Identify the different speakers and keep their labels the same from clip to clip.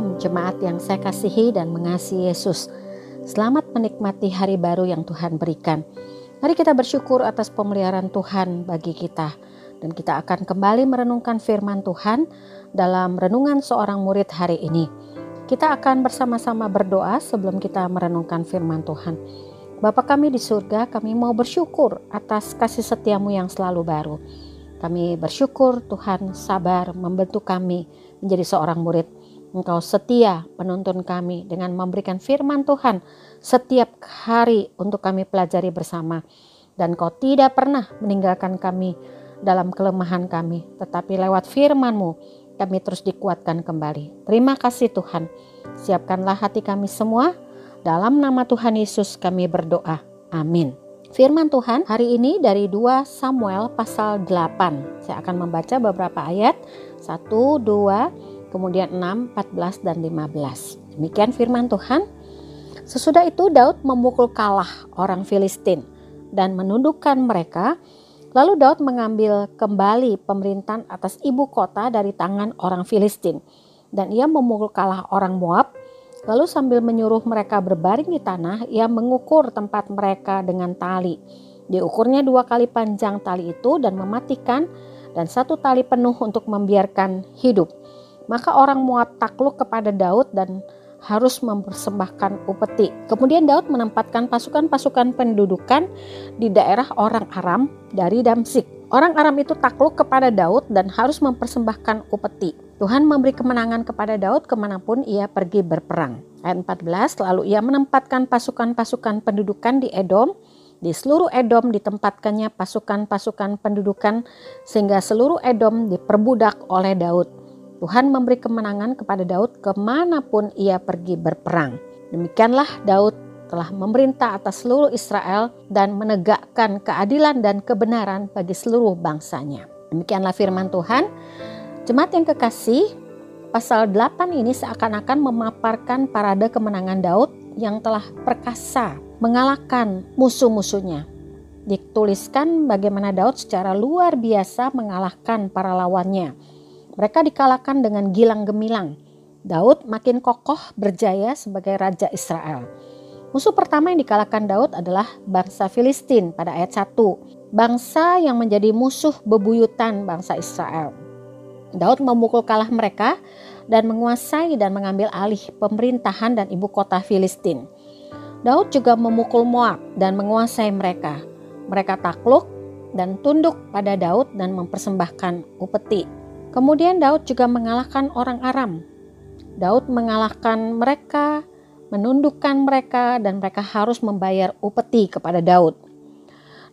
Speaker 1: Shalom jemaat yang saya kasihi dan mengasihi Yesus. Selamat menikmati hari baru yang Tuhan berikan. Mari kita bersyukur atas pemeliharaan Tuhan bagi kita. Dan kita akan kembali merenungkan firman Tuhan dalam renungan seorang murid hari ini. Kita akan bersama-sama berdoa sebelum kita merenungkan firman Tuhan. Bapa kami di surga, kami mau bersyukur atas kasih setiamu yang selalu baru. Kami bersyukur Tuhan sabar membentuk kami menjadi seorang murid. Engkau setia menuntun kami dengan memberikan firman Tuhan setiap hari untuk kami pelajari bersama. Dan kau tidak pernah meninggalkan kami dalam kelemahan kami. Tetapi lewat firman-Mu kami terus dikuatkan kembali. Terima kasih Tuhan. Siapkanlah hati kami semua. Dalam nama Tuhan Yesus kami berdoa. Amin. Firman Tuhan hari ini dari 2 Samuel pasal 8. Saya akan membaca beberapa ayat 1, 2, kemudian 6, 14 dan 15. Demikian firman Tuhan. Sesudah itu Daud memukul kalah orang Filistin dan menundukkan mereka. Lalu Daud mengambil kembali pemerintahan atas ibu kota dari tangan orang Filistin. Dan ia memukul kalah orang Moab Lalu sambil menyuruh mereka berbaring di tanah, ia mengukur tempat mereka dengan tali. Diukurnya dua kali panjang tali itu dan mematikan dan satu tali penuh untuk membiarkan hidup. Maka orang Moab takluk kepada Daud dan harus mempersembahkan upeti. Kemudian Daud menempatkan pasukan-pasukan pendudukan di daerah orang Aram dari Damsik. Orang Aram itu takluk kepada Daud dan harus mempersembahkan upeti. Tuhan memberi kemenangan kepada Daud ke mana pun ia pergi berperang. Ayat 14, lalu ia menempatkan pasukan-pasukan pendudukan di Edom. Di seluruh Edom ditempatkannya pasukan-pasukan pendudukan sehingga seluruh Edom diperbudak oleh Daud. Tuhan memberi kemenangan kepada Daud ke mana pun ia pergi berperang. Demikianlah Daud telah memerintah atas seluruh Israel dan menegakkan keadilan dan kebenaran bagi seluruh bangsanya. Demikianlah firman Tuhan. Jemaat yang kekasih, pasal 8 ini seakan-akan memaparkan parade kemenangan Daud yang telah perkasa mengalahkan musuh-musuhnya. Dituliskan bagaimana Daud secara luar biasa mengalahkan para lawannya. Mereka dikalahkan dengan gilang gemilang. Daud makin kokoh berjaya sebagai raja Israel. Musuh pertama yang dikalahkan Daud adalah bangsa Filistin pada ayat 1. Bangsa yang menjadi musuh bebuyutan bangsa Israel. Daud memukul kalah mereka dan menguasai dan mengambil alih pemerintahan dan ibu kota Filistin. Daud juga memukul Moab dan menguasai mereka. Mereka takluk dan tunduk pada Daud dan mempersembahkan upeti. Kemudian Daud juga mengalahkan orang Aram. Daud mengalahkan mereka, menundukkan mereka dan mereka harus membayar upeti kepada Daud.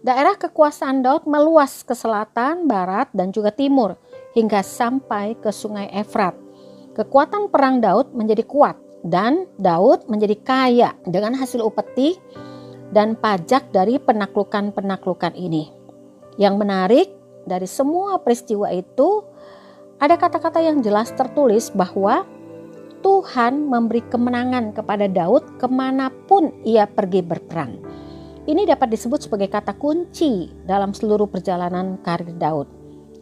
Speaker 1: Daerah kekuasaan Daud meluas ke selatan, barat, dan juga timur hingga sampai ke sungai Efrat. Kekuatan perang Daud menjadi kuat dan Daud menjadi kaya dengan hasil upeti dan pajak dari penaklukan-penaklukan ini. Yang menarik dari semua peristiwa itu ada kata-kata yang jelas tertulis bahwa Tuhan memberi kemenangan kepada Daud ke mana pun ia pergi berperang. Ini dapat disebut sebagai kata kunci dalam seluruh perjalanan karir Daud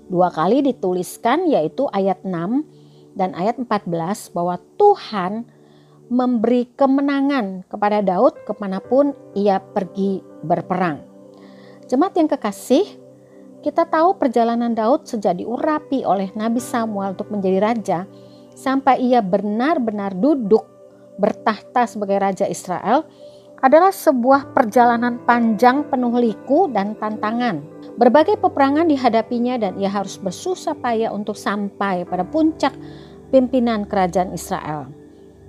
Speaker 1: dua kali dituliskan yaitu ayat 6 dan ayat 14 bahwa Tuhan memberi kemenangan kepada Daud ke mana pun ia pergi berperang. Jemaat yang kekasih, kita tahu perjalanan Daud sejak diurapi oleh Nabi Samuel untuk menjadi raja sampai ia benar-benar duduk bertahta sebagai raja Israel adalah sebuah perjalanan panjang penuh liku dan tantangan. Berbagai peperangan dihadapinya dan ia harus bersusah payah untuk sampai pada puncak pimpinan kerajaan Israel.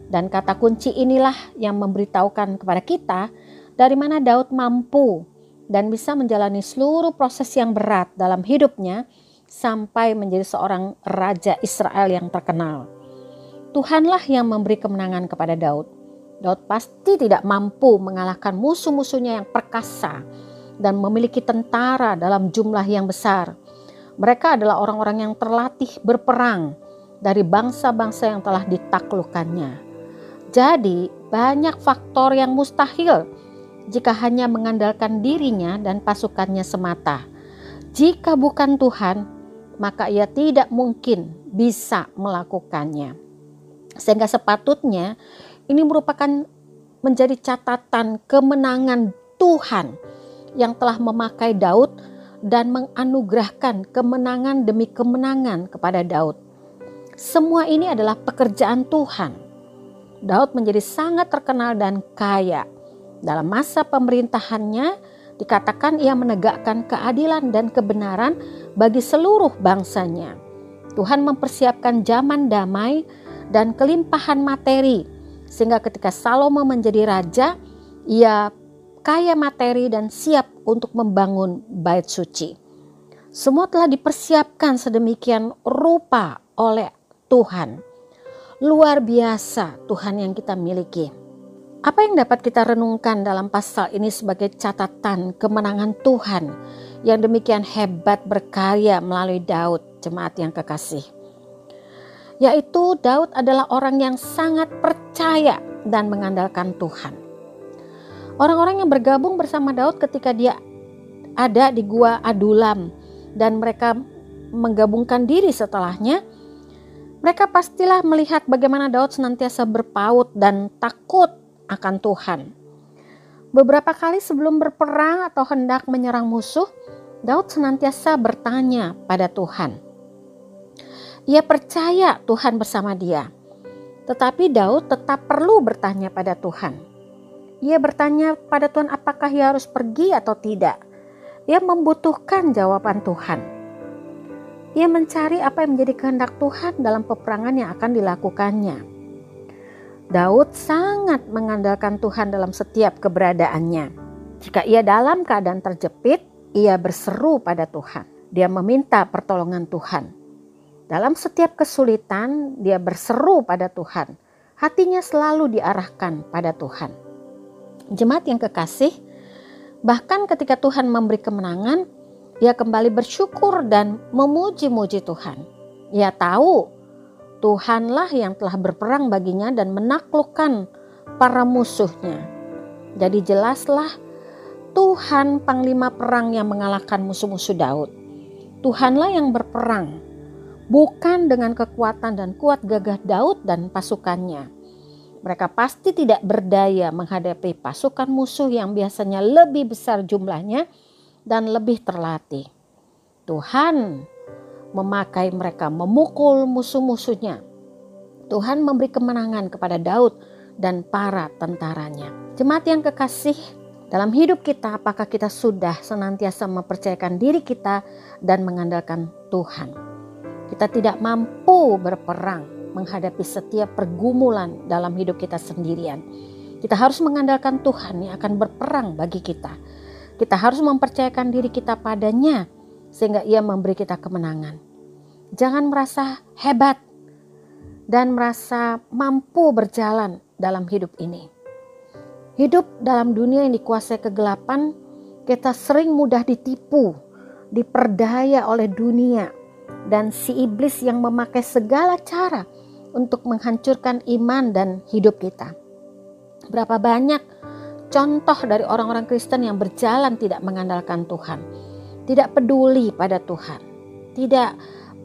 Speaker 1: Dan kata kunci inilah yang memberitahukan kepada kita dari mana Daud mampu dan bisa menjalani seluruh proses yang berat dalam hidupnya sampai menjadi seorang raja Israel yang terkenal. Tuhanlah yang memberi kemenangan kepada Daud. Daud pasti tidak mampu mengalahkan musuh-musuhnya yang perkasa dan memiliki tentara dalam jumlah yang besar. Mereka adalah orang-orang yang terlatih berperang dari bangsa-bangsa yang telah ditaklukkannya. Jadi, banyak faktor yang mustahil jika hanya mengandalkan dirinya dan pasukannya semata. Jika bukan Tuhan, maka ia tidak mungkin bisa melakukannya. Sehingga sepatutnya ini merupakan menjadi catatan kemenangan Tuhan yang telah memakai Daud dan menganugerahkan kemenangan demi kemenangan kepada Daud. Semua ini adalah pekerjaan Tuhan. Daud menjadi sangat terkenal dan kaya. Dalam masa pemerintahannya, dikatakan ia menegakkan keadilan dan kebenaran bagi seluruh bangsanya. Tuhan mempersiapkan zaman damai dan kelimpahan materi, sehingga ketika Salomo menjadi raja, ia kaya materi dan siap untuk membangun bait suci. Semua telah dipersiapkan sedemikian rupa oleh Tuhan. Luar biasa Tuhan yang kita miliki. Apa yang dapat kita renungkan dalam pasal ini sebagai catatan kemenangan Tuhan yang demikian hebat berkarya melalui Daud, jemaat yang kekasih? Yaitu Daud adalah orang yang sangat percaya dan mengandalkan Tuhan. Orang-orang yang bergabung bersama Daud ketika dia ada di gua Adulam dan mereka menggabungkan diri setelahnya, mereka pastilah melihat bagaimana Daud senantiasa berpaut dan takut akan Tuhan. Beberapa kali sebelum berperang atau hendak menyerang musuh, Daud senantiasa bertanya pada Tuhan. Ia percaya Tuhan bersama dia, tetapi Daud tetap perlu bertanya pada Tuhan. Ia bertanya pada Tuhan apakah ia harus pergi atau tidak. Ia membutuhkan jawaban Tuhan. Ia mencari apa yang menjadi kehendak Tuhan dalam peperangan yang akan dilakukannya. Daud sangat mengandalkan Tuhan dalam setiap keberadaannya. Jika ia dalam keadaan terjepit, ia berseru pada Tuhan. Dia meminta pertolongan Tuhan. Dalam setiap kesulitan, dia berseru pada Tuhan. Hatinya selalu diarahkan pada Tuhan. Jemaat yang kekasih, bahkan ketika Tuhan memberi kemenangan, ia kembali bersyukur dan memuji-muji Tuhan. Ia tahu Tuhanlah yang telah berperang baginya dan menaklukkan para musuhnya. Jadi jelaslah Tuhan panglima perang yang mengalahkan musuh-musuh Daud. Tuhanlah yang berperang, bukan dengan kekuatan dan kuat gagah Daud dan pasukannya mereka pasti tidak berdaya menghadapi pasukan musuh yang biasanya lebih besar jumlahnya dan lebih terlatih. Tuhan memakai mereka memukul musuh-musuhnya. Tuhan memberi kemenangan kepada Daud dan para tentaranya. Jemaat yang kekasih, dalam hidup kita apakah kita sudah senantiasa mempercayakan diri kita dan mengandalkan Tuhan? Kita tidak mampu berperang menghadapi setiap pergumulan dalam hidup kita sendirian. Kita harus mengandalkan Tuhan yang akan berperang bagi kita. Kita harus mempercayakan diri kita padanya sehingga ia memberi kita kemenangan. Jangan merasa hebat dan merasa mampu berjalan dalam hidup ini. Hidup dalam dunia yang dikuasai kegelapan, kita sering mudah ditipu, diperdaya oleh dunia, dan si iblis yang memakai segala cara untuk menghancurkan iman dan hidup kita. Berapa banyak contoh dari orang-orang Kristen yang berjalan tidak mengandalkan Tuhan, tidak peduli pada Tuhan, tidak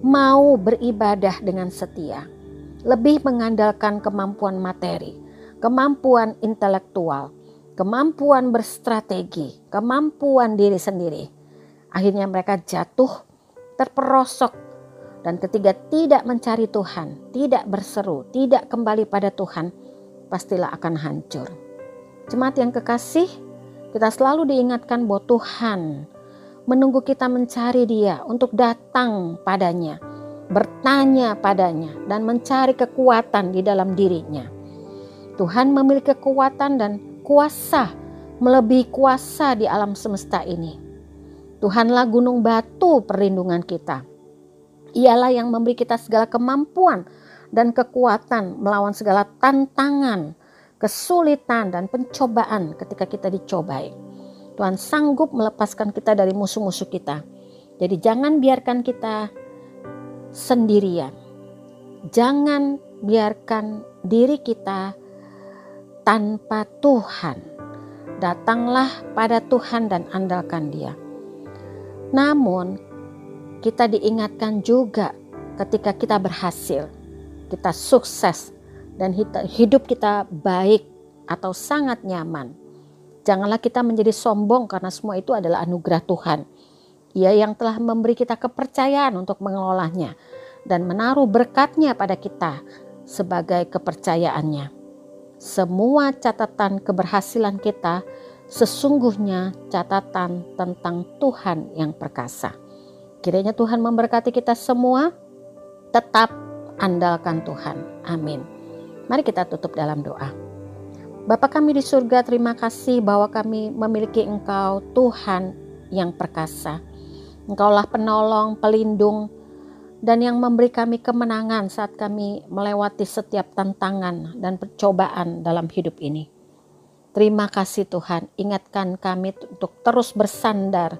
Speaker 1: mau beribadah dengan setia, lebih mengandalkan kemampuan materi, kemampuan intelektual, kemampuan berstrategi, kemampuan diri sendiri. Akhirnya mereka jatuh terperosok dan ketiga tidak mencari Tuhan, tidak berseru, tidak kembali pada Tuhan, pastilah akan hancur. Jemaat yang kekasih, kita selalu diingatkan bahwa Tuhan menunggu kita mencari dia untuk datang padanya, bertanya padanya, dan mencari kekuatan di dalam dirinya. Tuhan memiliki kekuatan dan kuasa melebihi kuasa di alam semesta ini. Tuhanlah gunung batu perlindungan kita Ialah yang memberi kita segala kemampuan dan kekuatan melawan segala tantangan, kesulitan, dan pencobaan ketika kita dicobai. Tuhan sanggup melepaskan kita dari musuh-musuh kita. Jadi jangan biarkan kita sendirian. Jangan biarkan diri kita tanpa Tuhan. Datanglah pada Tuhan dan andalkan Dia. Namun, kita diingatkan juga ketika kita berhasil, kita sukses, dan hidup kita baik atau sangat nyaman. Janganlah kita menjadi sombong karena semua itu adalah anugerah Tuhan. Ia yang telah memberi kita kepercayaan untuk mengelolanya dan menaruh berkatnya pada kita sebagai kepercayaannya. Semua catatan keberhasilan kita sesungguhnya catatan tentang Tuhan yang perkasa. Kiranya Tuhan memberkati kita semua, tetap andalkan Tuhan. Amin. Mari kita tutup dalam doa. Bapa kami di surga, terima kasih bahwa kami memiliki Engkau Tuhan yang perkasa. Engkaulah penolong, pelindung, dan yang memberi kami kemenangan saat kami melewati setiap tantangan dan percobaan dalam hidup ini. Terima kasih Tuhan, ingatkan kami untuk terus bersandar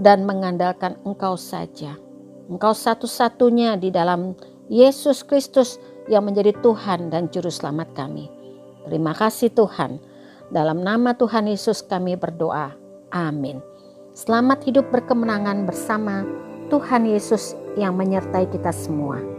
Speaker 1: dan mengandalkan Engkau saja. Engkau satu-satunya di dalam Yesus Kristus yang menjadi Tuhan dan Juru Selamat kami. Terima kasih Tuhan. Dalam nama Tuhan Yesus kami berdoa. Amin. Selamat hidup berkemenangan bersama Tuhan Yesus yang menyertai kita semua.